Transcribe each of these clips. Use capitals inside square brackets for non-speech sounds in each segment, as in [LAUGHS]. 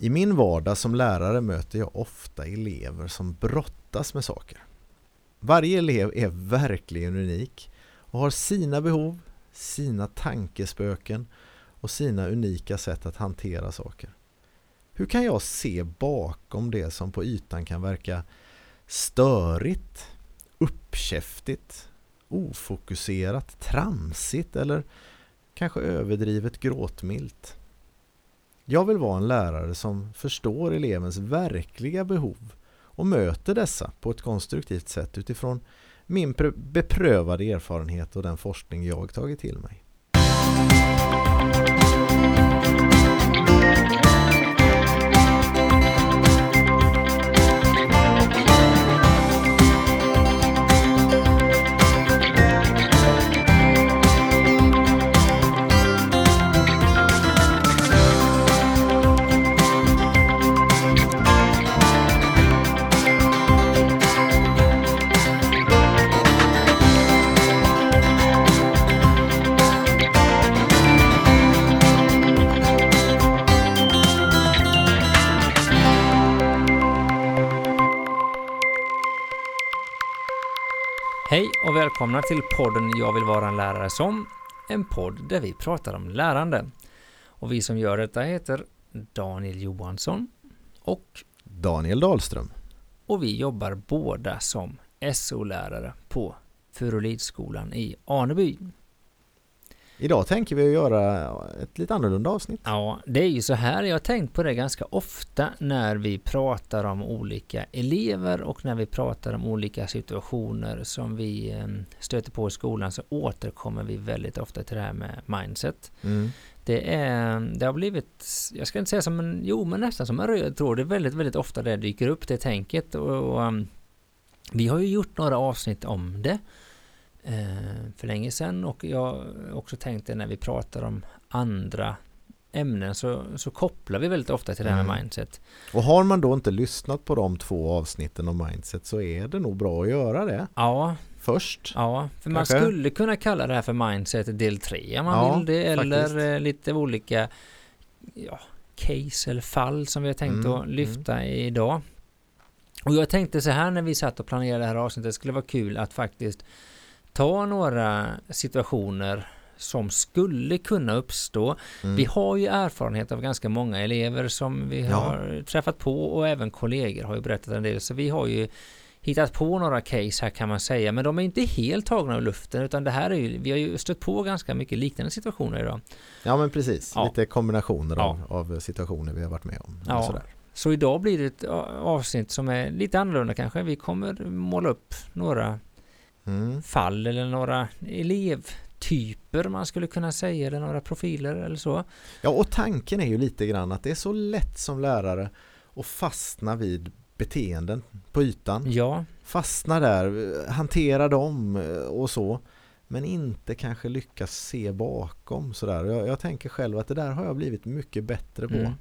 I min vardag som lärare möter jag ofta elever som brottas med saker. Varje elev är verkligen unik och har sina behov, sina tankespöken och sina unika sätt att hantera saker. Hur kan jag se bakom det som på ytan kan verka störigt, uppkäftigt, ofokuserat, tramsigt eller kanske överdrivet gråtmilt? Jag vill vara en lärare som förstår elevens verkliga behov och möter dessa på ett konstruktivt sätt utifrån min beprövade erfarenhet och den forskning jag tagit till mig. Och välkomna till podden Jag vill vara en lärare som, en podd där vi pratar om lärande. Och vi som gör detta heter Daniel Johansson och Daniel Dahlström. Och vi jobbar båda som SO-lärare på Furulidskolan i Aneby. Idag tänker vi göra ett lite annorlunda avsnitt. Ja, det är ju så här. Jag har tänkt på det ganska ofta när vi pratar om olika elever och när vi pratar om olika situationer som vi ehm, stöter på i skolan så återkommer vi väldigt ofta till det här med mindset. Mm. Det, är, det har blivit, jag ska inte säga som en, jo men nästan som en röd tråd. Det är väldigt, väldigt ofta det dyker upp, det tänket. Och, och ehm, vi har ju gjort några avsnitt om det. Eh, för länge sedan och jag också tänkte när vi pratar om andra ämnen så, så kopplar vi väldigt ofta till det här med mm. mindset. Och har man då inte lyssnat på de två avsnitten om mindset så är det nog bra att göra det. Ja. Först. Ja, för Kanske. man skulle kunna kalla det här för mindset del 3 om man ja, vill det. Eller faktiskt. Eh, lite olika ja, case eller fall som vi har tänkt mm, att lyfta mm. idag. Och jag tänkte så här när vi satt och planerade det här avsnittet. Det skulle vara kul att faktiskt ta några situationer som skulle kunna uppstå. Mm. Vi har ju erfarenhet av ganska många elever som vi ja. har träffat på och även kollegor har ju berättat en del. Så vi har ju hittat på några case här kan man säga, men de är inte helt tagna ur luften utan det här är ju, vi har ju stött på ganska mycket liknande situationer idag. Ja men precis, ja. lite kombinationer ja. av, av, situationer vi har varit med om. Ja. Sådär. Så idag blir det ett avsnitt som är lite annorlunda kanske. Vi kommer måla upp några mm. fall eller några elevtyper man skulle kunna säga eller några profiler eller så. Ja och tanken är ju lite grann att det är så lätt som lärare att fastna vid beteenden på ytan. Ja. Fastna där, hantera dem och så. Men inte kanske lyckas se bakom sådär. Jag, jag tänker själv att det där har jag blivit mycket bättre på. Mm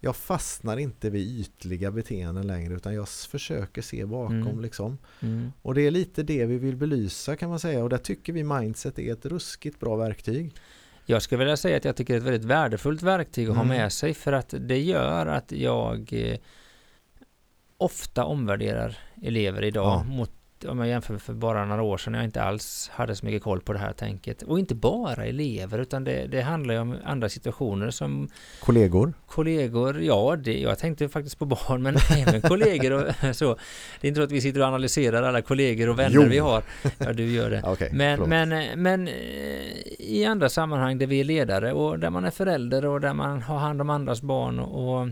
jag fastnar inte vid ytliga beteenden längre utan jag försöker se bakom mm. liksom. Mm. Och det är lite det vi vill belysa kan man säga och där tycker vi mindset är ett ruskigt bra verktyg. Jag skulle vilja säga att jag tycker det är ett väldigt värdefullt verktyg att mm. ha med sig för att det gör att jag eh, ofta omvärderar elever idag ja. mot om jag jämför för bara några år sedan, jag inte alls hade så mycket koll på det här tänket. Och inte bara elever, utan det, det handlar ju om andra situationer som Kollegor? Kollegor, ja, det, jag tänkte faktiskt på barn, men [LAUGHS] även kollegor och [LAUGHS] så. Det är inte så att vi sitter och analyserar alla kollegor och vänner jo. vi har. Ja, du gör det. [LAUGHS] okay, men, men, men eh, i andra sammanhang där vi är ledare och där man är förälder och där man har hand om andras barn och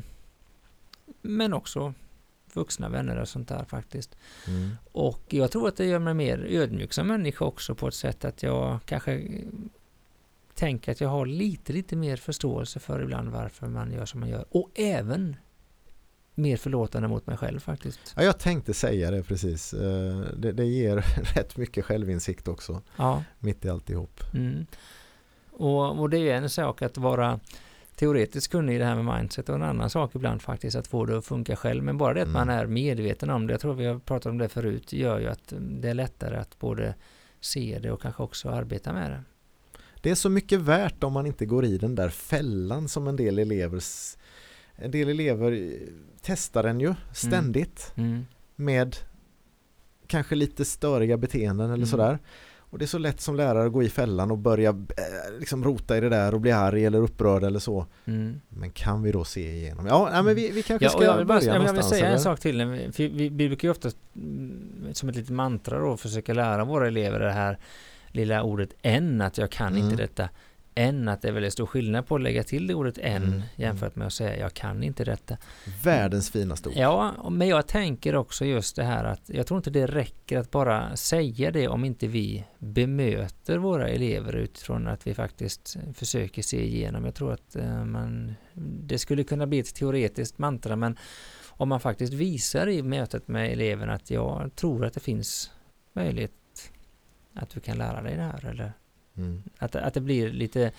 men också vuxna vänner och sånt där faktiskt. Mm. Och jag tror att det gör mig mer ödmjuk som människa också på ett sätt att jag kanske tänker att jag har lite, lite mer förståelse för ibland varför man gör som man gör. Och även mer förlåtande mot mig själv faktiskt. Ja, jag tänkte säga det precis. Eh, det, det ger [LAUGHS] rätt mycket självinsikt också. Ja. Mitt i alltihop. Mm. Och, och det är en sak att vara teoretiskt kunnig i det här med mindset och en annan sak ibland faktiskt att få det att funka själv. Men bara det att mm. man är medveten om det, jag tror vi har pratat om det förut, gör ju att det är lättare att både se det och kanske också arbeta med det. Det är så mycket värt om man inte går i den där fällan som en del elever en del elever testar den ju ständigt mm. Mm. med kanske lite störiga beteenden eller mm. sådär. Och det är så lätt som lärare att gå i fällan och börja eh, liksom rota i det där och bli arg eller upprörd eller så. Mm. Men kan vi då se igenom? Ja, nej, men vi, vi kanske ja, ska jag vill bara, börja jag vill säga eller? en sak till. Vi, vi, vi brukar ju ofta mm, som ett litet mantra då försöka lära våra elever det här lilla ordet än, att jag kan mm. inte detta än att det är väldigt stor skillnad på att lägga till det ordet än mm. jämfört med att säga jag kan inte detta. Världens finaste ord. Ja, men jag tänker också just det här att jag tror inte det räcker att bara säga det om inte vi bemöter våra elever utifrån att vi faktiskt försöker se igenom. Jag tror att eh, man, det skulle kunna bli ett teoretiskt mantra men om man faktiskt visar i mötet med eleverna att jag tror att det finns möjlighet att du kan lära dig det här eller Mm. Att, att det blir lite,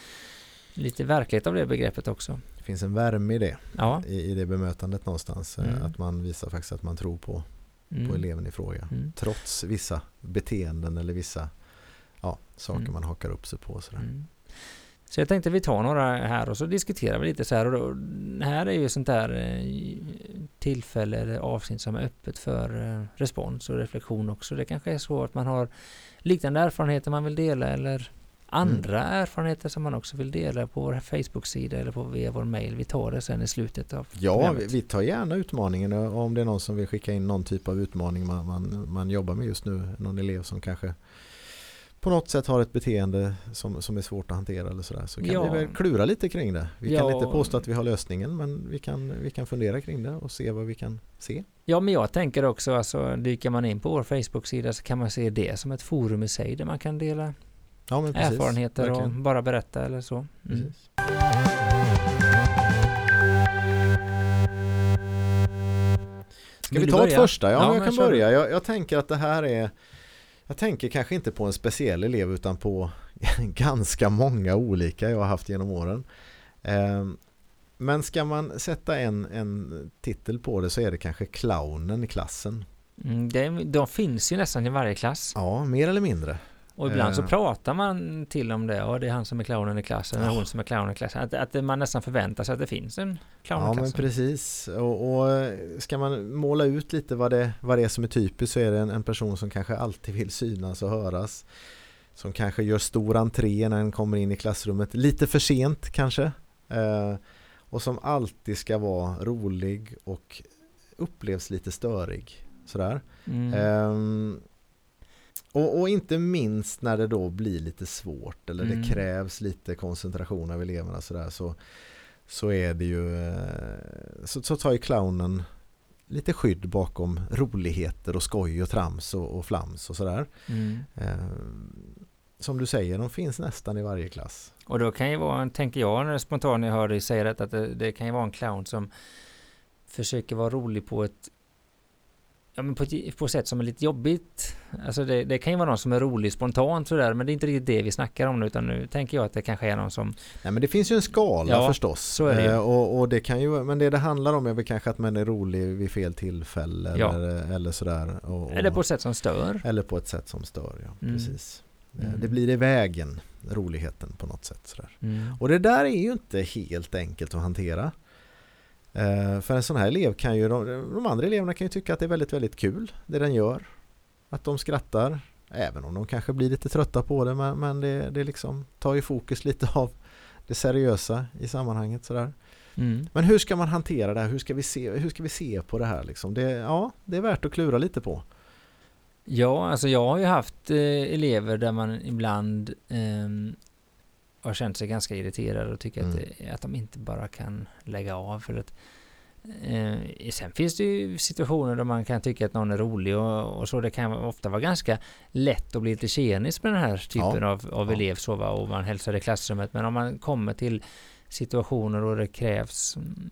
lite verklighet av det begreppet också. Det finns en värme i det, ja. i, i det bemötandet någonstans. Eh, mm. Att man visar faktiskt att man tror på, mm. på eleven i fråga. Mm. Trots vissa beteenden eller vissa ja, saker mm. man hakar upp sig på. Sådär. Mm. Så jag tänkte vi tar några här och så diskuterar vi lite så här. Och då, här är ju sånt där eh, tillfälle eller avsnitt som är öppet för eh, respons och reflektion också. Det kanske är så att man har liknande erfarenheter man vill dela eller andra mm. erfarenheter som man också vill dela på vår Facebook-sida eller på via vår mail. Vi tar det sen i slutet av Ja, vi, vi tar gärna utmaningen om det är någon som vill skicka in någon typ av utmaning man, man, man jobbar med just nu. Någon elev som kanske på något sätt har ett beteende som, som är svårt att hantera eller sådär så kan ja. vi väl klura lite kring det. Vi ja. kan inte påstå att vi har lösningen men vi kan, vi kan fundera kring det och se vad vi kan se. Ja men jag tänker också alltså dyker man in på vår Facebook-sida så kan man se det som ett forum i sig där man kan dela ja, men precis, erfarenheter verkligen. och bara berätta eller så. Mm. Ska vi ta ett första? Ja, ja jag kan börja. Jag, jag, tänker att det här är Jag tänker kanske inte på en speciell elev utan på [LAUGHS] ganska många olika jag har haft genom åren. Ehm, men ska man sätta en, en titel på det så är det kanske clownen i klassen. Mm, det, de finns ju nästan i varje klass. Ja, mer eller mindre. Och ibland så eh. pratar man till om det. Och det är han som är clownen i klassen. Eller hon som är clownen i klassen. Att, att man nästan förväntar sig att det finns en clown ja, i klassen. Ja men precis. Och, och, ska man måla ut lite vad det, vad det är som är typiskt så är det en, en person som kanske alltid vill synas och höras. Som kanske gör stor entré när den kommer in i klassrummet. Lite för sent kanske. Eh, och som alltid ska vara rolig och upplevs lite störig. Sådär. Mm. Eh, och, och, inte minst när det då blir lite svårt eller mm. det krävs lite koncentration av eleverna sådär så, så är det ju eh, så, så tar ju clownen lite skydd bakom roligheter och skoj och trams och, och flams och sådär. Mm. Eh, som du säger, de finns nästan i varje klass. Och då kan ju vara, tänker jag när spontant när jag hör dig säga detta, att det, det kan ju vara en clown som försöker vara rolig på ett ja, men på, ett, på ett sätt som är lite jobbigt. Alltså det, det, kan ju vara någon som är rolig spontant sådär, men det är inte riktigt det vi snackar om nu, utan nu tänker jag att det kanske är någon som... Nej men det finns ju en skala ja, förstås. Så är det eh, och, och, det kan ju, men det det handlar om är väl kanske att man är rolig vid fel tillfälle ja. eller, eller sådär. Och, och, eller på ett sätt som stör. Eller på ett sätt som stör, ja. Mm. Precis. Eh, mm. Det blir i vägen, roligheten på något sätt. Sådär. Mm. Och det där är ju inte helt enkelt att hantera. Eh, för en sån här elev kan ju, de, andra eleverna kan ju tycka att det är väldigt, väldigt kul det den gör. Att de skrattar, även om de kanske blir lite trötta på det, men, men det, det liksom tar ju fokus lite [LAUGHS] av det seriösa i sammanhanget sådär. Mm. Men hur ska man hantera det här? Hur ska vi se, hur ska vi se på det här liksom? Det, ja, det är värt att klura lite på. Ja, alltså jag har ju haft eh, elever där man ibland eh, har känt sig ganska irriterade och tycker mm. att, att de inte bara kan lägga av. För att, eh, sen finns det ju situationer där man kan tycka att någon är rolig och, och så. Det kan ofta vara ganska lätt att bli lite tjenis med den här typen ja. av, av ja. elev så, va? och man hälsar i klassrummet. Men om man kommer till situationer då det krävs mm,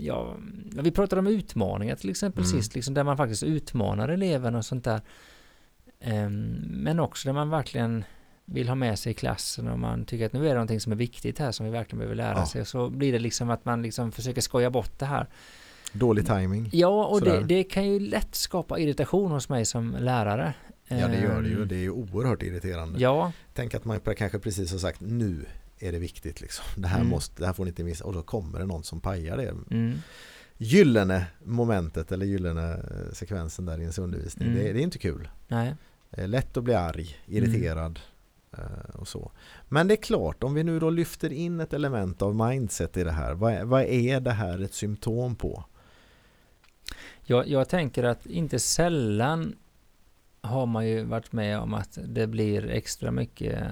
ja, vi pratade om utmaningar till exempel mm. sist, liksom, där man faktiskt utmanar eleverna och sånt där. Um, men också där man verkligen vill ha med sig i klassen och man tycker att nu är det någonting som är viktigt här som vi verkligen behöver lära ja. sig. Så blir det liksom att man liksom försöker skoja bort det här. Dålig timing. Ja, och det, det, kan ju lätt skapa irritation hos mig som lärare. Ja, det gör det ju. Ehm. Det är ju oerhört irriterande. Ja. Tänk att man kanske precis har sagt nu är det viktigt liksom. Det här, Mm. måste, det här får ni inte missa. Och då kommer det någon som pajar det Mm. gyllene momentet eller gyllene eh, sekvensen där i ens undervisning. Mm. Det, det är inte kul. Nej. Är lätt att bli arg, irriterad eh, Eh, och så. Men det är klart, om vi nu då lyfter in ett element av mindset i det här. Vad, är- vad är det här ett symptom på? Jag, jag tänker att inte sällan har man ju varit med om att det blir extra mycket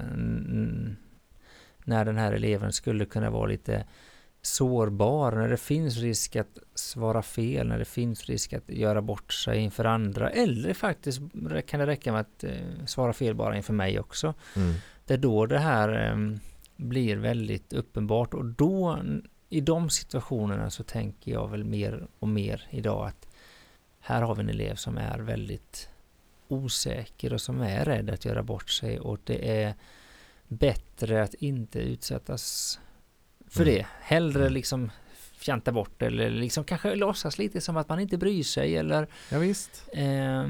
när den här eleven skulle kunna vara lite sårbar, när det finns risk att svara fel, när det finns risk att göra bort sig inför andra, eller faktiskt kan det räcka med att eh, svara fel bara inför mig också. Mm. Det är då det här eh, blir väldigt uppenbart och då i de situationerna så tänker jag väl mer och mer idag att här har vi en elev som är väldigt osäker och som är rädd att göra bort sig och det är bättre att inte utsättas för Mm. det. Hellre Mm. liksom fjanta bort eller liksom kanske låtsas lite som att man inte bryr sig eller Ja, eh,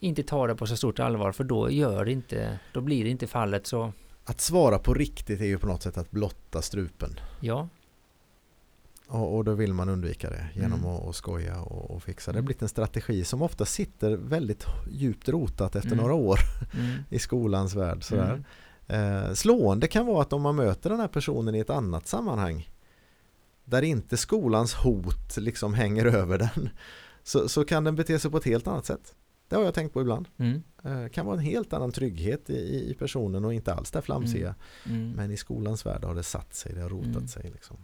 inte ta det på så stort allvar för då gör det inte, då blir det inte fallet så Att svara på riktigt är ju på något sätt att blotta strupen. ja, Och, och då vill man undvika det genom Mm. att, att skoja och, och fixa. Det har Mm. blivit en strategi som ofta sitter väldigt djupt rotat efter Mm. några år mm, [LAUGHS] i skolans värld. Sådär. Mm, Eh, slående kan vara att om man möter den här personen i ett annat sammanhang där inte skolans hot liksom hänger över den så, så kan den bete sig på ett helt annat sätt. Det har jag tänkt på ibland. mm, Eh, kan vara en helt annan trygghet i, i personen och inte alls det flamsiga. mm. Men i skolans värld har det satt sig, det har rotat Mm. sig. Liksom.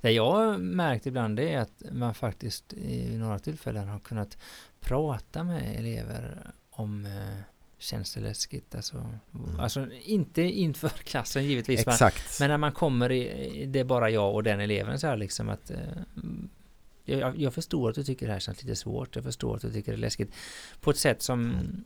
Det jag har märkt ibland är att man faktiskt i några tillfällen har kunnat prata med elever om eh, känns det läskigt? Alltså, Mm. alltså inte inför [LAUGHS] klassen givetvis men, Exakt. men när man kommer i, det är bara jag och den eleven så här liksom att eh, jag, jag förstår att du tycker det här känns lite svårt. Jag förstår att du tycker det är läskigt. På ett sätt som Mm.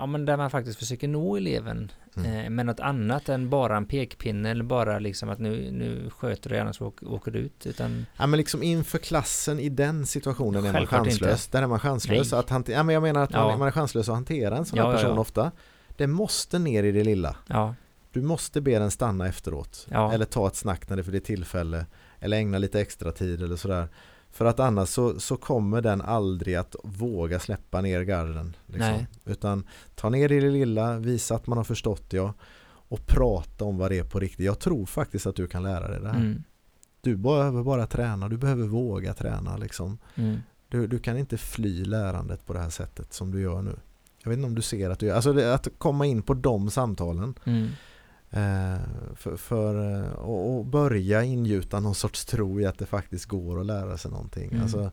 Ja men där man faktiskt försöker nå eleven Mm. eh, med något annat än bara en pekpinne eller bara liksom att nu, nu sköter du annars så åker, du ut utan Ja, men liksom inför klassen i den situationen är man chanslös. inte. Där är man chanslös. Nej. Att hante- ja, men jag menar att man, Ja. man är chanslös att hantera en sån här ja, person ja. ofta. Det måste ner i det lilla. ja, Du måste be den stanna efteråt. Ja. Eller ta ett snack när det för det är tillfälle. Eller ägna lite extra tid eller sådär. För att annars så, så kommer den aldrig att våga släppa ner garden. Liksom. Nej. Utan ta ner det i det lilla, visa att man har förstått ja. Och prata om vad det är på riktigt. Jag tror faktiskt att du kan lära dig det här. mm, Du behöver bara träna, du behöver våga träna liksom. mm, Du, du kan inte fly lärandet på det här sättet som du gör nu. Jag vet inte om du ser att du gör, alltså det, att komma in på de samtalen mm, för, för eh, och, börja ingjuta någon sorts tro i att det faktiskt går att lära sig någonting. Mm. Alltså,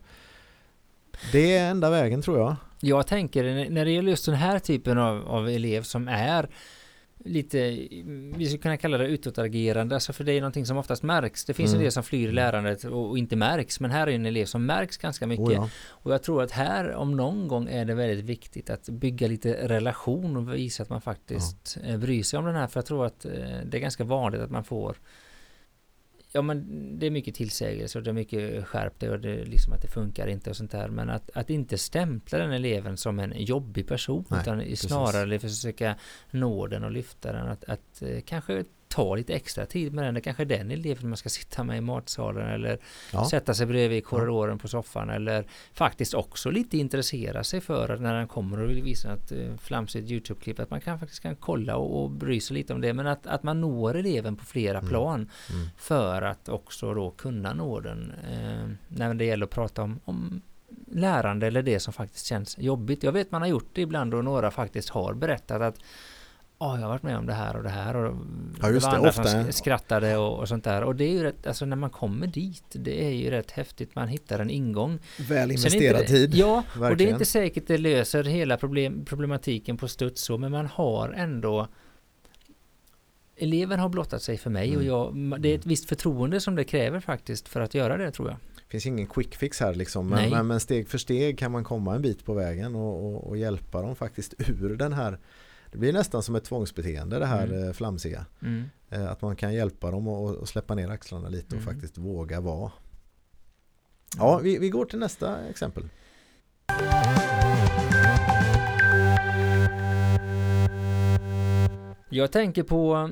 det är enda vägen tror jag. Jag tänker när- när det gäller just den här typen av, av elev som är lite, vi skulle kunna kalla det utåtagerande, alltså för det är någonting som oftast märks. Det finns Mm. en del som flyr i lärandet och, och inte märks, men här är en elev som märks ganska mycket. Oh ja. Och jag tror att här om någon gång är det väldigt viktigt att bygga lite relation och visa att man faktiskt ja. bryr sig om den här. För jag tror att eh, det är ganska vanligt att man får Ja men det är mycket tillsägelse och det är mycket skärp det och det är liksom att det funkar inte och sånt där. Men att, att inte stämpla den eleven som en jobbig person Nej, utan precis. snarare försöka nå den och lyfta den. Att, att eh, kanske ta lite extra tid med den. Det kanske är den eleven man ska sitta med i matsalen eller Ja. sätta sig bredvid i korridoren på soffan eller faktiskt också lite intressera sig för att när den kommer och vill visa ett eh, flamsigt YouTube-klipp att man kan faktiskt kan kolla och, och bry sig lite om det men att, att man når eleven på flera Mm. plan Mm. för att också då kunna nå den eh, när det gäller att prata om, om lärande eller det som faktiskt känns jobbigt. Jag vet man har gjort det ibland och några faktiskt har berättat att Ja, jag har varit med om det här och det här och Ja, just var det, andra ofta. som sk- skrattade och, och sånt där och det är ju rätt, alltså när man kommer dit det är ju rätt häftigt, man hittar en ingång Väl investerad det- tid. Ja, och det är verkligen. inte säkert det löser hela problem, problematiken på studs så, men man har ändå Eleven har blottat sig för mig och Mm. jag, det är ett visst förtroende som det kräver faktiskt för att göra det tror jag. Det finns ingen quick fix här liksom. Men, men, men steg för steg kan man komma en bit på vägen och, och, och hjälpa dem faktiskt ur den här det blir nästan som ett tvångsbeteende det här Mm. mm. flamsiga. Mm. Eh, Att man kan hjälpa dem och släppa ner axlarna lite och Mm. faktiskt våga vara. Ja, vi, vi går till nästa exempel. Jag tänker på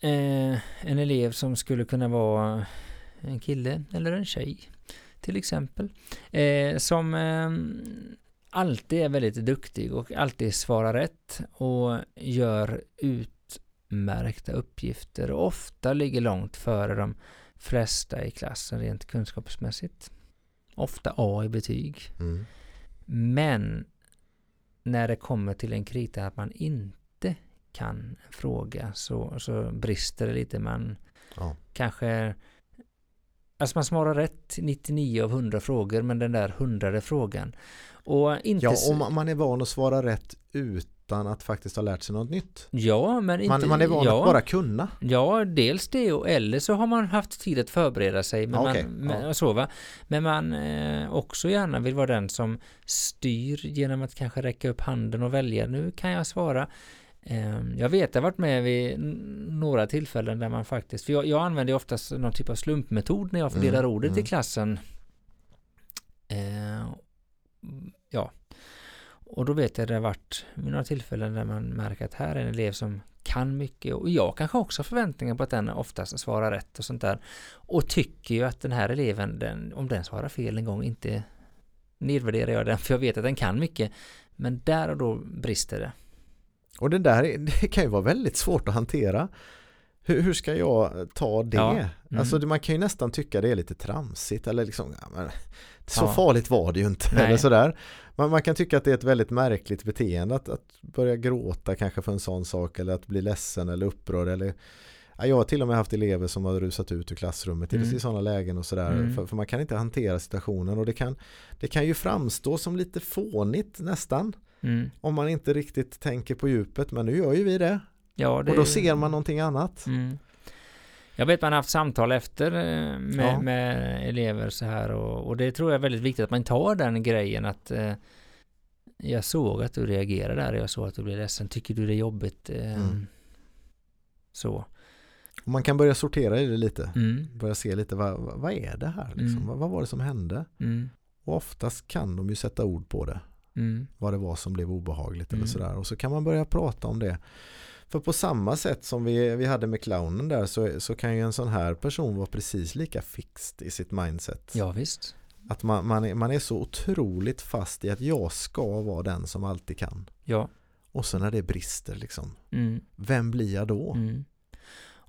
eh, en elev som skulle kunna vara en kille eller en tjej till exempel. Eh, som eh, alltid är väldigt duktig och alltid svarar rätt och gör utmärkta uppgifter och ofta ligger långt före de flesta i klassen rent kunskapsmässigt. Ofta A i betyg. Mm. Men när det kommer till en krita att man inte kan fråga så, så brister det lite. Man ja. kanske Alltså man svarar rätt 99 av 100 frågor men den där hundrade frågan. Och inte ja, och man är van att svara rätt utan att faktiskt ha lärt sig något nytt. Ja, men inte... Man, man är van ja, att bara kunna. Ja, dels det och eller så har man haft tid att förbereda sig. Men, okay, man, ja. så, va? men man eh, också gärna vill vara den som styr genom att kanske räcka upp handen och välja. Nu kan jag svara. Ehm, jag vet, jag har varit med vid några tillfällen där man faktiskt, för jag, jag använder oftast någon typ av slumpmetod när jag fördelar mm, ordet mm. i klassen. Eh, ja, och då vet jag det har varit vid några tillfällen där man märker att här är en elev som kan mycket och jag kanske också har förväntningar på att den oftast svarar rätt och sånt där. Och tycker ju att den här eleven, den, om den svarar fel en gång, inte nedvärderar jag den för jag vet att den kan mycket. Men där och då brister det. Och det där [LAUGHS] det kan ju vara väldigt svårt att hantera. Hur, hur ska jag ta det? Ja. Mm. Alltså man kan ju nästan tycka det är lite tramsigt eller liksom ja, men, så ja. farligt var det ju inte eller sådär. Man, man kan tycka att det är ett väldigt märkligt beteende att, att börja gråta kanske för en sån sak eller att bli ledsen eller upprörd eller jag har till och med haft elever som har rusat ut ur klassrummet mm. i sådana lägen och sådär. Mm. För, för, man kan inte hantera situationen och det kan, det kan ju framstå som lite fånigt nästan. Mm. Om man inte riktigt tänker på djupet, men nu gör ju vi det. Ja, det... Och då ser man någonting annat. Mm. Jag vet man har haft samtal efter eh, med, ja. med elever så här och, och, det tror jag är väldigt viktigt att man tar den grejen att eh, jag såg att du reagerade där, jag såg att du blev ledsen, tycker du det är jobbigt? Eh, mm. Så. Man kan börja sortera i det lite, mm. börja se lite vad, vad är det här liksom? Mm. Vad, vad, var det som hände? Mm. Och oftast kan de ju sätta ord på det. Mm. Vad det var som blev obehagligt eller mm. sådär. Och så kan man börja prata om det. För på samma sätt som vi, vi hade med clownen där så, så kan ju en sån här person vara precis lika fixed i sitt mindset. Ja visst. Att man, man, är, man är så otroligt fast i att jag ska vara den som alltid kan. Ja. Och så när det brister liksom. Mm. Vem blir jag då? Mm.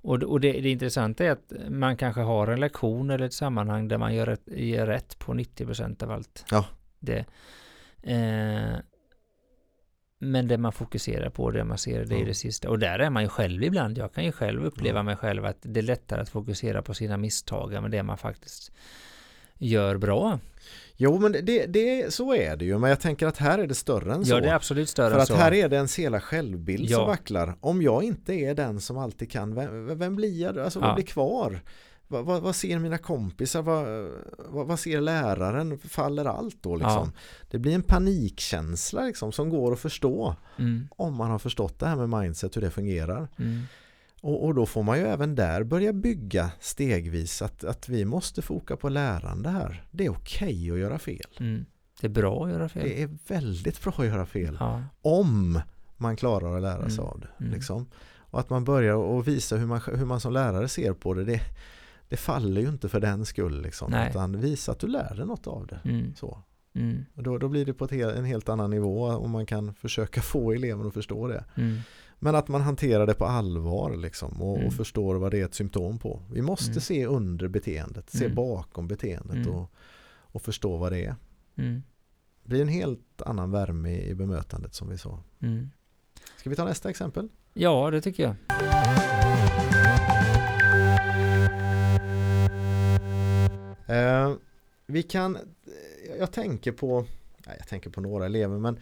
Och, och det, det intressanta är att man kanske har en lektion eller ett sammanhang där man gör, ett, gör rätt på 90% av allt. Ja. Det, Eh, men det man fokuserar på, det man ser, det är mm. det sista. Och där är man ju själv ibland. Jag kan ju själv uppleva mm. mig själv att det är lättare att fokusera på sina misstag än det man faktiskt gör bra. Jo, men det, det, så är det ju. Men jag tänker att här är det större än så. Ja, det är absolut större För än att så. här är det ens hela självbild ja. som vacklar. Om jag inte är den som alltid kan, vem, vem blir jag? Alltså, vad ja. blir kvar? Vad, vad, vad, ser mina kompisar? Vad, vad, ser läraren? Faller allt då liksom? Ja. Det blir en panikkänsla liksom som går att förstå mm. om man har förstått det här med mindset, hur det fungerar. Mm. Och, och, då får man ju även där börja bygga stegvis att, att vi måste foka på lärande här. Det är okej okay att göra fel. Mm. Det är bra att göra fel. Det är väldigt bra att göra fel. Ja. Om man klarar att lära sig mm. av det. Mm. Liksom. Och att man börjar att visa hur man, hur man som lärare ser på det. det det faller ju inte för den skull liksom, utan visa att du lär dig något av det. Mm. Så. Mm. Och då, då blir det på en helt annan nivå och man kan försöka [LAUGHS] få eleven att förstå det. Mm. Men att man hanterar det på allvar liksom, och, och, mm. förstår vad det är ett symptom på. Vi måste mm. se under beteendet, se mm. bakom beteendet och, och förstå vad det är. Det blir en helt annan värme i, bemötandet som vi sa. Ska vi ta nästa exempel? Ja, det tycker jag. Eh, vi kan, jag tänker på, jag tänker på några elever men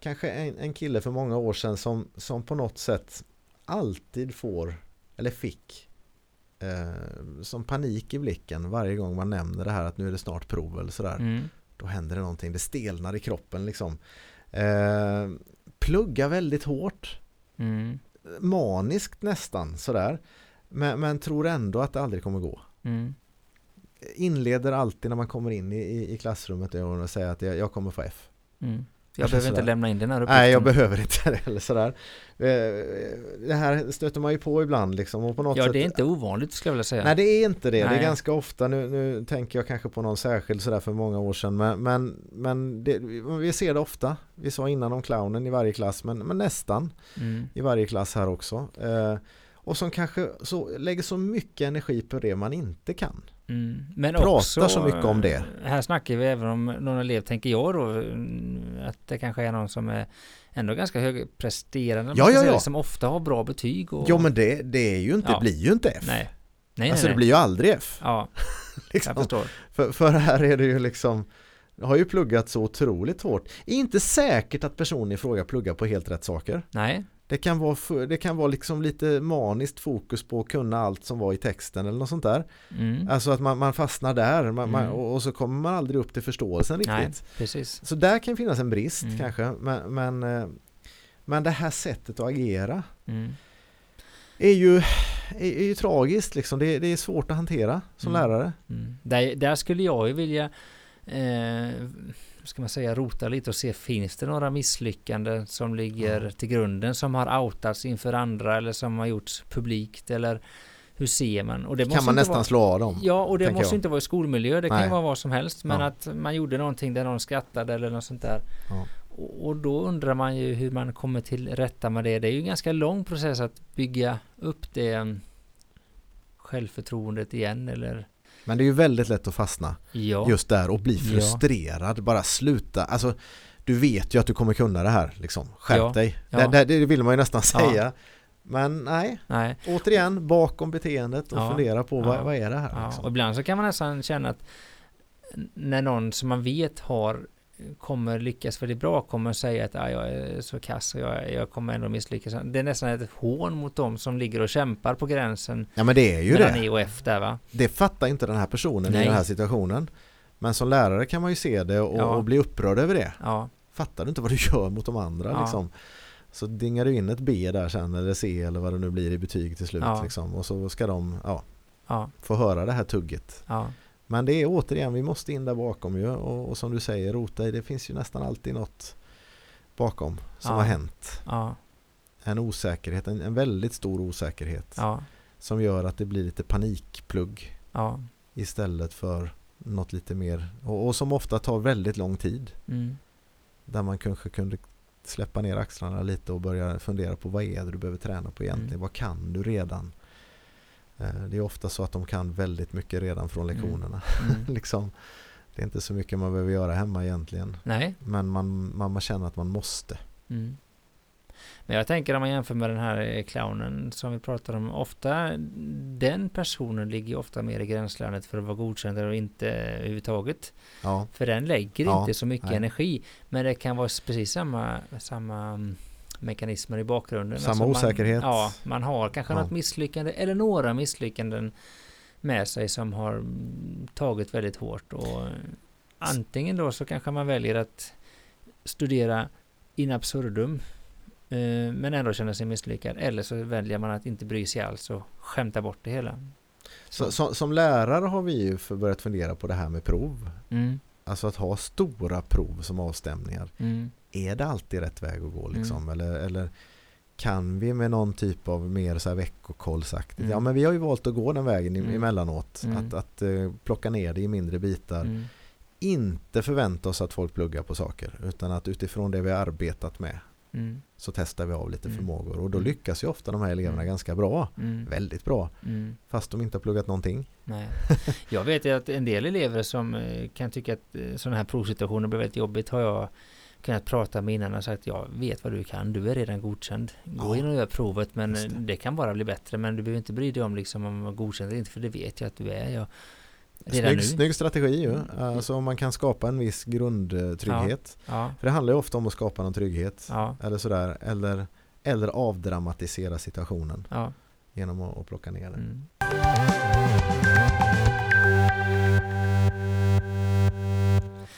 kanske en, en kille för många år sedan som, som på något sätt alltid får, eller fick, eh, som panik i blicken varje gång man nämner det här att nu är det snart prov eller sådär. Mm. Då händer det någonting, det stelnar i kroppen liksom. Eh, plugga väldigt hårt. Mm. Maniskt nästan sådär. Men, men tror ändå att det aldrig kommer gå. Mm inleder alltid när man kommer in i, i klassrummet och säger att jag, jag kommer få F. Mm. Jag behöver inte lämna in den här uppgiften. Nej, jag behöver inte det [LAUGHS] heller sådär. Eh, det här stöter man ju på ibland liksom. Och på något ja, sätt, det är inte ovanligt skulle jag vilja säga. Nej, det är inte det. Nej. Det är ganska ofta, nu, nu tänker jag kanske på någon särskild sådär för många år sedan. Men, men, men det, vi ser det ofta. Vi sa innan om clownen i varje klass, men, men nästan mm. i varje klass här också. Eh, och som kanske så, lägger så mycket energi på det man inte kan. Mm. Men Pratar också, så mycket om det. Här snackar vi även om någon elev, tänker jag då, att det kanske är någon som är ändå ganska högpresterande. Ja, ja, ja. Som ofta har bra betyg. Och... Ja, men det, det är ju inte, ja. blir ju inte F. Nej. Nej, alltså nej, det blir ju aldrig F. Ja, [LAUGHS] liksom. jag förstår. För, för här är det ju liksom har ju pluggat så otroligt hårt. Det är inte säkert att personen i fråga pluggar på helt rätt saker. Nej. Det kan vara, för, det kan vara liksom lite maniskt fokus på att kunna allt som var i texten eller något sånt där. Mm. Alltså att man, man fastnar där man, mm. man, och, så kommer man aldrig upp till förståelsen riktigt. Nej, precis. Så där kan finnas en brist mm. kanske. Men, men, eh, men det här sättet att agera mm. är, ju, är, är, ju tragiskt liksom. Det, det är svårt att hantera som mm. lärare. Mm. Där, där skulle jag ju vilja eh, ska man säga, rota lite och se finns det några misslyckanden som ligger mm. till grunden som har outats inför andra eller som har gjorts publikt eller hur ser man? Och det kan man nästan vara, slå av dem. Ja, och det måste jag. inte vara i skolmiljö. Det Nej. kan vara vad som helst. Men ja. att man gjorde någonting där någon skrattade eller något sånt där. Ja. Och då undrar man ju hur man kommer till rätta med det. Det är ju en ganska lång process att bygga upp det mm, självförtroendet igen eller men det är ju väldigt lätt att fastna ja. just där och bli frustrerad. Ja. Bara sluta. Alltså, du vet ju att du kommer kunna det här. Liksom. Skärp ja. dig. Det, det, det, vill man ju nästan säga. Men nej. nej, återigen bakom beteendet och fundera på vad, vad är det här? Liksom. Och ibland så kan man nästan känna att när någon som man vet har kommer lyckas väldigt bra kommer säga att ah, jag är så kass och jag, jag kommer ändå misslyckas. Det är nästan ett hån mot dem som ligger och kämpar på gränsen. Ja men det är ju det. E och F där va. Det fattar inte den här personen Nej. i den här situationen. Men som lärare kan man ju se det och, ja. och bli upprörd över det. Ja. Fattar du inte vad du gör mot de andra ja. liksom? Så dingar du in ett B där sen eller C eller vad det nu blir i betyg till slut liksom. Och så ska de ja, få höra det här tugget. Men det är återigen, vi måste in där bakom ju och, och som du säger, rota i, det finns ju nästan alltid något bakom som ja. har hänt. Ja. En osäkerhet, en, en, väldigt stor osäkerhet ja. som gör att det blir lite panikplugg istället för något lite mer och, och, som ofta tar väldigt lång tid. Mm. Där man kanske kunde släppa ner axlarna lite och börja fundera på vad är det du behöver träna på egentligen? Mm. Vad kan du redan? Eh, det är ofta så att de kan väldigt mycket redan från mm. lektionerna. Mm. [LAUGHS] liksom, det är inte så mycket man behöver göra hemma egentligen. Nej. Men man, man, man känner att man måste. Mm. Men jag tänker om man jämför med den här eh, clownen som vi pratar om. Ofta den personen ligger ofta mer i gränslandet för att vara godkänd och inte överhuvudtaget. Ja. För den lägger ja. inte så mycket Nej. energi. Men det kan vara precis samma, samma mm, mekanismer i bakgrunden. Samma alltså osäkerhet. Man, ja, man har kanske ja. något misslyckande eller några misslyckanden med sig som har tagit väldigt hårt och antingen då så kanske man väljer att studera in absurdum eh, men ändå känner sig misslyckad eller så väljer man att inte bry sig alls och skämta bort det hela. Så. Så, som lärare har vi ju börjat fundera på det här med prov. Mm. Alltså att ha stora prov som avstämningar. Mm är det alltid rätt väg att gå mm. liksom? Mm. Eller, eller kan vi med någon typ av mer så här veckokollsaktigt? Mm. Ja men vi har ju valt att gå den vägen mm. emellanåt. Mm. Att, att uh, plocka ner det i mindre bitar. Mm. Inte förvänta oss att folk pluggar på saker utan att utifrån det vi har arbetat med mm. så testar vi av lite mm. förmågor och då mm. lyckas ju ofta de här eleverna ganska bra. Väldigt bra. Fast de inte har pluggat någonting. Nej. Jag vet ju att en del elever som eh, kan tycka att eh, sådana här provsituationer blir väldigt jobbigt har jag kunnat prata med innan och sagt jag vet vad du kan, du är redan godkänd. Gå ja. in och gör provet men det. det. kan bara bli bättre men du behöver inte bry dig om liksom om man godkänd eller inte för det vet jag att du är. Jag, snygg, snygg strategi ju. Mm. Alltså om man kan skapa en viss grundtrygghet. Ja. Ja. För det handlar ju ofta om att skapa någon trygghet. Ja. Eller sådär. Eller, eller avdramatisera situationen. Genom att, att plocka ner den. Mm.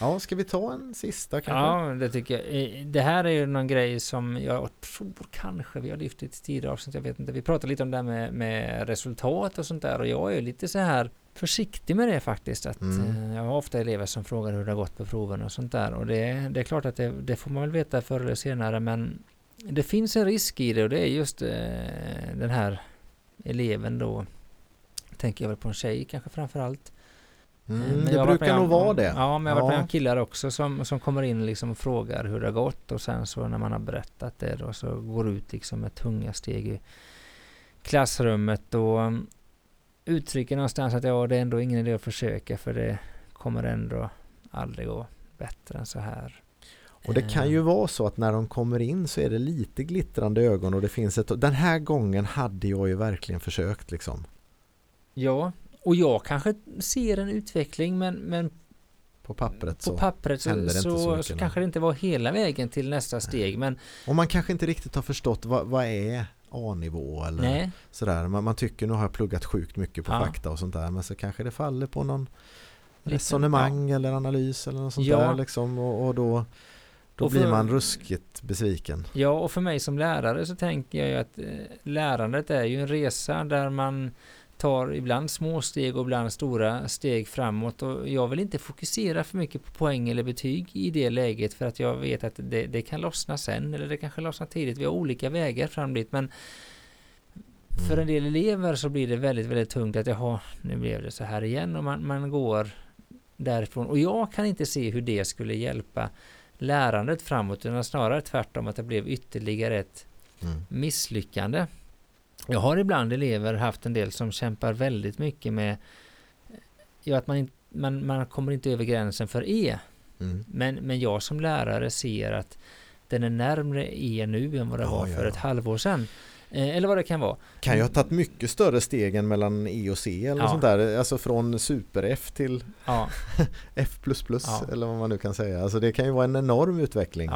Ja, ska vi ta en sista kanske? Ja, det tycker jag. Det här är ju någon grej som jag tror kanske vi har lyft i ett tidigare avsnitt, jag vet inte. Vi pratade lite om det här med, med resultat och sånt där och jag är lite så här försiktig med det faktiskt. Att, mm. Eh, jag har ofta elever som frågar hur det har gått på proven och sånt där och det, det är klart att det, det, får man väl veta förr eller senare men det finns en risk i det och det är just eh, den här eleven då tänker jag väl på en tjej kanske framför allt Mm, eh, det brukar nog vara det. Ja, men jag har varit med om killar också som, som kommer in liksom och frågar hur det har gått och sen så när man har berättat det då så går ut liksom med tunga steg i klassrummet och um, uttrycker någonstans att ja, det är ändå ingen idé att försöka för det kommer ändå aldrig gå bättre än så här. Och det kan ju eh. vara så att när de kommer in så är det lite glittrande ögon och det finns ett... Den här gången hade jag ju verkligen försökt liksom. Ja, och jag kanske ser en utveckling men, men på pappret på så, pappret så, så, så, så, kanske det inte var hela vägen till nästa steg. Men, och man kanske inte riktigt har förstått vad, vad är A-nivå eller Nej. sådär. Man, man tycker nu har jag pluggat sjukt mycket på ja. fakta och sånt där men så kanske det faller på någon Lite, resonemang ja. eller analys eller något sånt ja. där liksom och, och då då för, blir man ruskigt besviken. Ja, och för mig som lärare så tänker jag ju att eh, lärandet är ju en resa där man tar ibland små steg och ibland stora steg framåt och jag vill inte fokusera för mycket på poäng eller betyg i det läget för att jag vet att det, det kan lossna sen eller det kanske lossnar tidigt. Vi har olika vägar fram dit men för en del elever så blir det väldigt, väldigt tungt att jaha, nu blev det så här igen och man, man går därifrån och jag kan inte se hur det skulle hjälpa lärandet framåt utan snarare tvärtom att det blev ytterligare ett mm. misslyckande. Jag har ibland elever haft en del som kämpar väldigt mycket med ja, att man, man, man kommer inte över gränsen för E. Mm. Men, men jag som lärare ser att den är närmre E nu än vad det ja, var för ja. ett halvår sedan. Eh, eller vad det kan vara. Kan ju ha tagit mycket större steg än mellan E och C eller ja. sånt där. Alltså från super-F till ja. [LAUGHS] F++ eller vad man nu kan säga. Alltså det kan ju vara en enorm utveckling.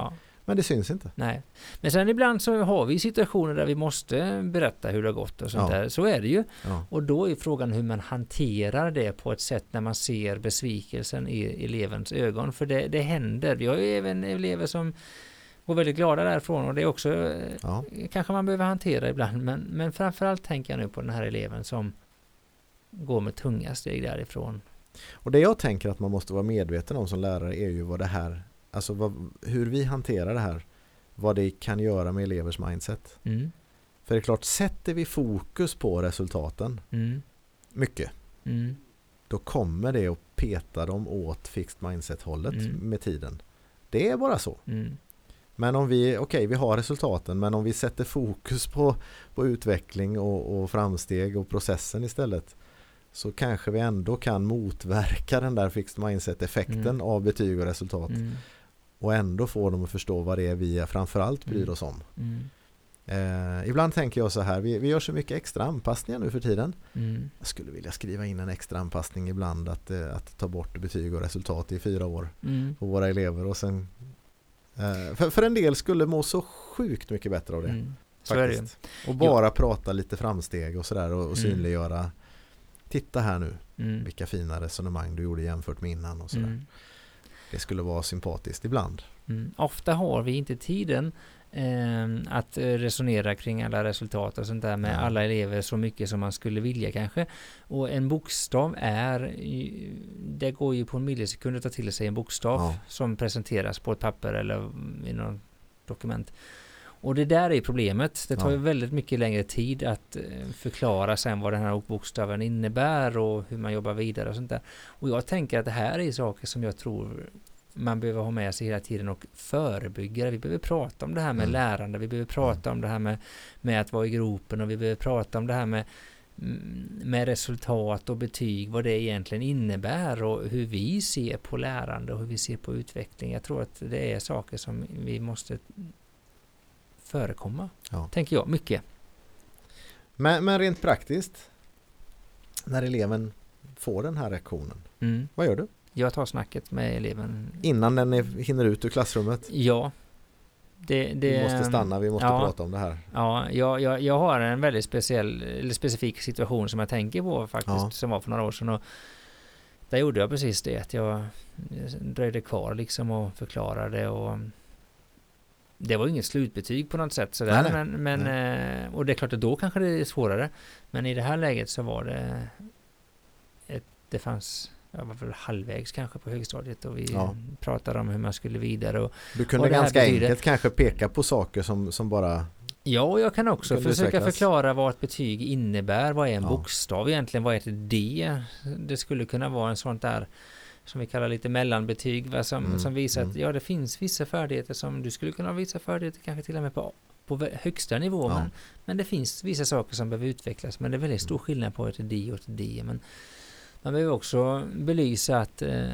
Men det syns inte. Nej. Men sen ibland så har vi situationer där vi måste berätta hur det har gått och sånt ja. där. Så är det ju. Ja. Och då är frågan hur man hanterar det på ett sätt när man ser besvikelsen i elevens ögon. För det, det händer. Vi har ju även elever som går väldigt glada därifrån och det är också ja. kanske man behöver hantera ibland. Men, men framförallt tänker jag nu på den här eleven som går med tunga steg därifrån. Och det jag tänker att man måste vara medveten om som lärare är ju vad det här Alltså vad, hur vi hanterar det här. Vad det kan göra med elevers mindset. Mm. För det är klart, sätter vi fokus på resultaten mm. mycket. Mm. Då kommer det att peta dem åt fixed mindset-hållet mm. med tiden. Det är bara så. Mm. Men om vi, okej okay, vi har resultaten men om vi sätter fokus på, på utveckling och, och framsteg och processen istället så kanske vi ändå kan motverka den där fixed mindset-effekten mm. av betyg och resultat. Mm och ändå få dem att förstå vad det är vi framförallt bryr mm. oss om. Mm. Eh, ibland tänker jag så här, vi, vi gör så mycket extra anpassningar nu för tiden. Mm. Jag skulle vilja skriva in en extra anpassning ibland att, eh, att ta bort betyg och resultat i fyra år mm. på våra elever och sen eh, för, för en del skulle må så sjukt mycket bättre av det. Mm. Faktiskt. Och bara jo. prata lite framsteg och sådär och, och mm. synliggöra Titta här nu mm. vilka fina resonemang du gjorde jämfört med innan och sådär det skulle vara sympatiskt ibland. Mm. Ofta har vi inte tiden eh, att resonera kring alla resultat och sånt där med mm. alla elever så mycket som man skulle vilja kanske. Och en bokstav är, det går ju på en millisekund att ta till sig en bokstav ja. som presenteras på ett papper eller i något dokument. Och det där är problemet. Det tar ja. ju väldigt mycket längre tid att eh, förklara sen vad den här bokstaven innebär och hur man jobbar vidare och sånt där. Och jag tänker att det här är saker som jag tror man behöver ha med sig hela tiden och förebygga. Vi behöver prata om det här med mm. lärande, vi behöver prata om det här med, med att vara i gropen och vi behöver prata om det här med mm, med resultat och betyg, vad det egentligen innebär och hur vi ser på lärande och hur vi ser på utveckling. Jag tror att det är saker som vi måste förekomma. Ja. Tänker jag, mycket. Men, men rent praktiskt, när eleven får den här reaktionen, mm. vad gör du? Jag tar snacket med eleven. Innan den är, hinner ut ur klassrummet? Ja. Det, det, vi måste stanna, vi måste ja, prata om det här. Ja, jag, jag, jag har en väldigt speciell, eller specifik situation som jag tänker på faktiskt, ja. som var för några år sedan. Och där gjorde jag precis det. Att jag dröjde kvar liksom och förklarade och det var inget slutbetyg på något sätt sådär. Nej, men, men nej. och det är klart att då kanske det är svårare. Men i det här läget så var det ett, det fanns jag var väl halvvägs kanske på högstadiet och vi ja. pratade om hur man skulle vidare. Och, du kunde ganska enkelt kanske peka på saker som, som bara Ja, och jag kan också försöka utvecklas. förklara vad ett betyg innebär. Vad är en ja. bokstav egentligen? Vad är ett D? Det skulle kunna vara en sånt där som vi kallar lite mellanbetyg va? Som, mm. som visar att mm. ja, det finns vissa färdigheter som du skulle kunna visa färdigheter kanske till och med på, på högsta nivå. Ja. Men, men det finns vissa saker som behöver utvecklas. Men det är väldigt stor mm. skillnad på ett D och ett D. Men man behöver också belysa att eh,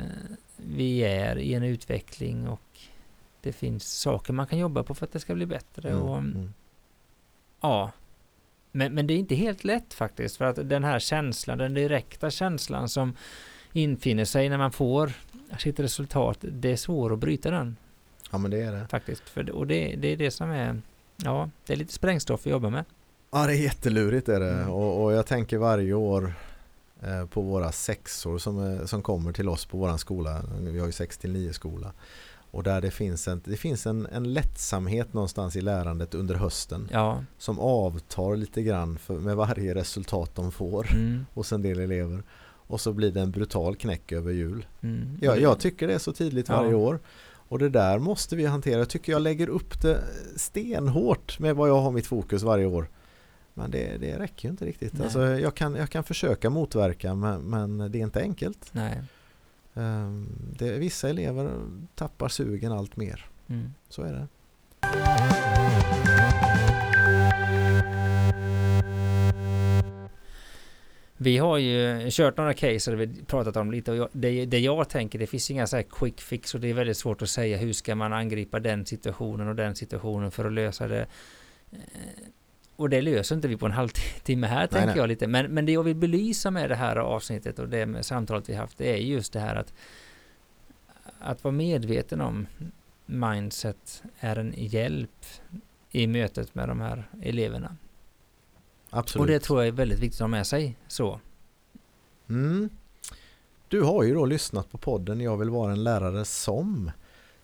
vi är i en utveckling och det finns saker man kan jobba på för att det ska bli bättre. Mm. Och, mm. Ja, men, men det är inte helt lätt faktiskt för att den här känslan, den direkta känslan som infinner sig när man får sitt resultat, det är svårt att bryta den. Ja men det är det. Faktiskt, för, och det, det är det som är, ja, det är lite sprängstoff att jobba med. Ja det är jättelurigt är det mm. och, och, jag tänker varje år eh, på våra sexor som, som kommer till oss på våran skola, vi har ju 6 till 9 skola och där det finns, en, det finns en, en lättsamhet någonstans i lärandet under hösten ja. som avtar lite grann för, med varje resultat de får mm. hos en del elever. Och så blir det en brutal knäck över jul. Mm. Ja, jag tycker det är så tydligt varje ja. år. Och det där måste vi hantera. Jag tycker jag lägger upp det stenhårt med vad jag har mitt fokus varje år. Men det, det räcker ju inte riktigt. Alltså, jag, kan, jag kan försöka motverka men, men det är inte enkelt. Nej. Ehm, det, vissa elever tappar sugen allt mer. Mm. Så är det. Vi har ju kört några case och vi pratat om lite och det, det jag tänker det finns inga så här quick fix och det är väldigt svårt att säga hur ska man angripa den situationen och den situationen för att lösa det. Eh, och det löser inte vi på en [LAUGHS] halvtimme här, nej, tänker nej. jag lite. Men, men det jag vill belysa med det här avsnittet och det med samtalet vi haft, det är just det här att att vara medveten om mindset är en hjälp i mötet med de här eleverna. Absolut. Och det tror jag är väldigt viktigt att ha med sig så. Mm. Du har ju då lyssnat på podden Jag vill vara en lärare som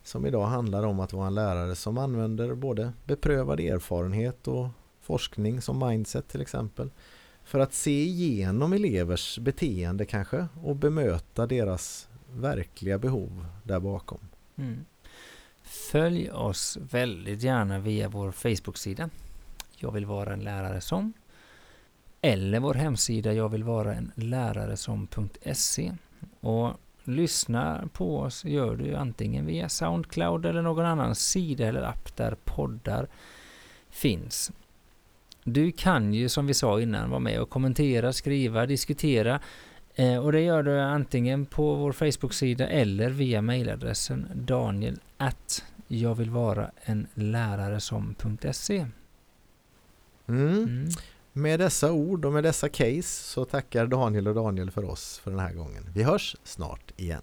som idag handlar om att vara en lärare som använder både beprövad erfarenhet och forskning som mindset till exempel för att se igenom elevers beteende kanske och bemöta deras verkliga behov där bakom. Mm. Följ oss väldigt gärna via vår Facebook-sida. Jag vill vara en lärare som eller vår hemsida jag vill vara en lärare som.se och lyssna på oss gör du antingen via Soundcloud eller någon annan sida eller app där poddar finns. Du kan ju som vi sa innan vara med och kommentera, skriva, diskutera eh, och det gör du antingen på vår Facebook-sida eller via mejladressen daniel att jag vill vara en lärare som.se. Mm. Mm. Med dessa ord och med dessa case så tackar Daniel och Daniel för oss för den här gången. Vi hörs snart igen.